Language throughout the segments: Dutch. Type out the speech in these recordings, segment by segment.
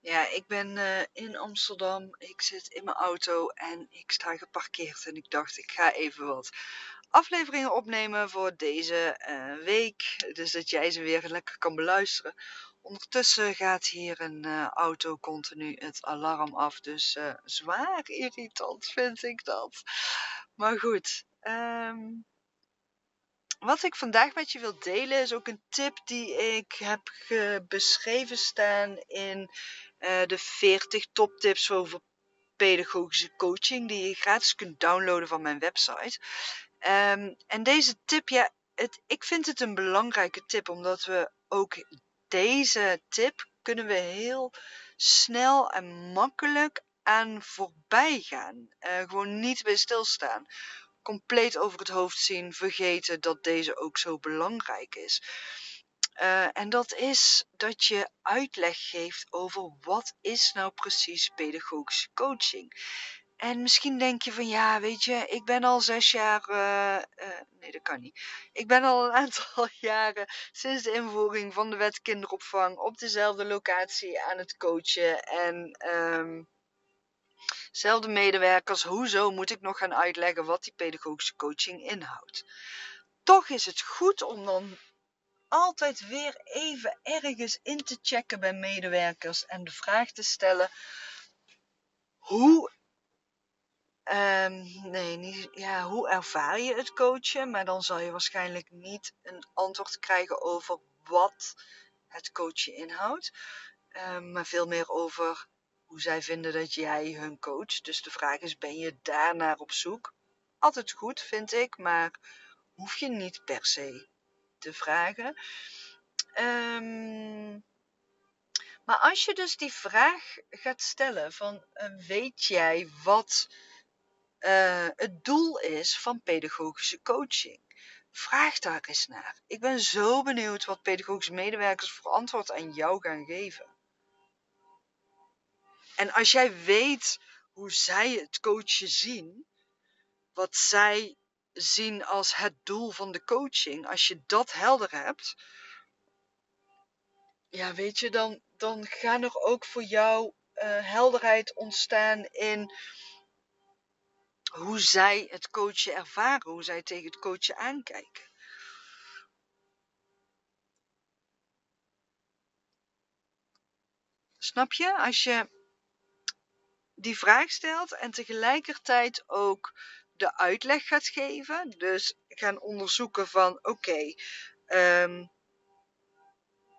Ja, ik ben uh, in Amsterdam. Ik zit in mijn auto en ik sta geparkeerd. En ik dacht, ik ga even wat afleveringen opnemen voor deze uh, week. Dus dat jij ze weer lekker kan beluisteren. Ondertussen gaat hier een uh, auto continu het alarm af. Dus zwaar irritant vind ik dat. Maar goed. Um, wat ik vandaag met je wil delen is ook een tip die ik heb beschreven staan in uh, de 40 toptips over pedagogische coaching die je gratis kunt downloaden van mijn website. Um, en deze tip, ja, het, ik vind het een belangrijke tip omdat we ook deze tip kunnen we heel snel en makkelijk aan voorbij gaan. Uh, gewoon niet bij stilstaan. Compleet over het hoofd zien, vergeten dat deze ook zo belangrijk is. Uh, en dat is dat je uitleg geeft over wat is nou precies pedagogische coaching. En misschien denk je van ja, weet je, ik ben al zes jaar, uh, uh, nee dat kan niet. Ik ben al een aantal jaren sinds de invoering van de wet kinderopvang op dezelfde locatie aan het coachen. En um, zelfde medewerkers, hoezo moet ik nog gaan uitleggen wat die pedagogische coaching inhoudt? Toch is het goed om dan altijd weer even ergens in te checken bij medewerkers en de vraag te stellen: hoe, um, nee, niet, ja, hoe ervaar je het coachen? Maar dan zal je waarschijnlijk niet een antwoord krijgen over wat het coachen inhoudt, um, maar veel meer over hoe zij vinden dat jij hun coacht. Dus de vraag is: ben je daarnaar op zoek? Altijd goed, vind ik, maar hoef je niet per se te vragen. Um, maar als je dus die vraag gaat stellen van uh, weet jij wat uh, het doel is van pedagogische coaching? Vraag daar eens naar. Ik ben zo benieuwd wat pedagogische medewerkers voor antwoord aan jou gaan geven. En als jij weet hoe zij het coachen zien, wat zij zien als het doel van de coaching, als je dat helder hebt, ja, weet je, dan, dan gaan er ook voor jou uh, helderheid ontstaan in hoe zij het coachen ervaren, hoe zij tegen het coachen aankijken. Snap je? Als je die vraag stelt en tegelijkertijd ook de uitleg gaat geven. Dus gaan onderzoeken van oké, ehm,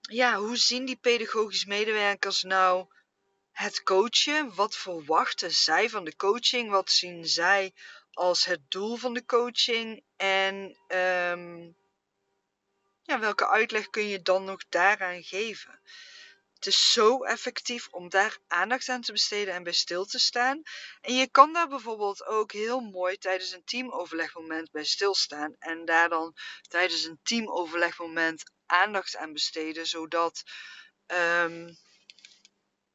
ja, hoe zien die pedagogisch medewerkers nou het coachen? Wat verwachten zij van de coaching? Wat zien zij als het doel van de coaching? En ehm, ja, welke uitleg kun je dan nog daaraan geven? Het is zo effectief om daar aandacht aan te besteden en bij stil te staan. En je kan daar bijvoorbeeld ook heel mooi tijdens een teamoverlegmoment bij stilstaan. En daar dan tijdens een teamoverlegmoment aandacht aan besteden, zodat um,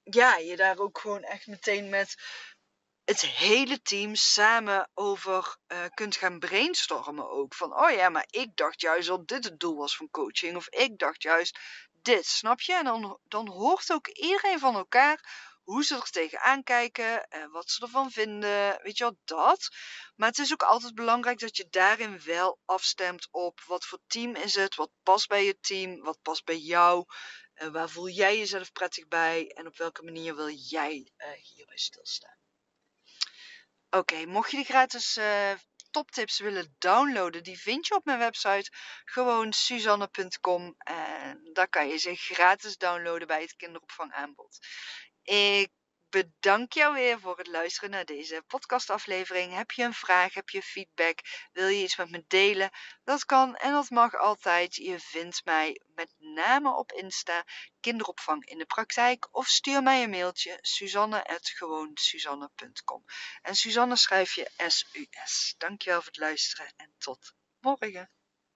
ja, je daar ook gewoon echt meteen met het hele team samen over uh, kunt gaan brainstormen ook. Van, oh ja, maar ik dacht juist dat dit het doel was van coaching. Of ik dacht juist dit, snap je? En dan, dan hoort ook iedereen van elkaar hoe ze er tegenaan kijken, en wat ze ervan vinden, weet je wel, dat. Maar het is ook altijd belangrijk dat je daarin wel afstemt op wat voor team is het, wat past bij je team, wat past bij jou, uh, waar voel jij jezelf prettig bij en op welke manier wil jij hierbij stilstaan. Oké, mocht je de gratis uh, toptips willen downloaden, die vind je op mijn website. Gewoon suzanne.com. En daar kan je ze gratis downloaden bij het kinderopvangaanbod. Ik bedank jou weer voor het luisteren naar deze podcastaflevering. Heb je een vraag, heb je feedback, wil je iets met me delen? Dat kan en dat mag altijd. Je vindt mij met name op Insta kinderopvang in de praktijk of stuur mij een mailtje suzanne@gewoonsuzanne.com. En Suzanne schrijf je S U S. Dankjewel voor het luisteren en tot morgen.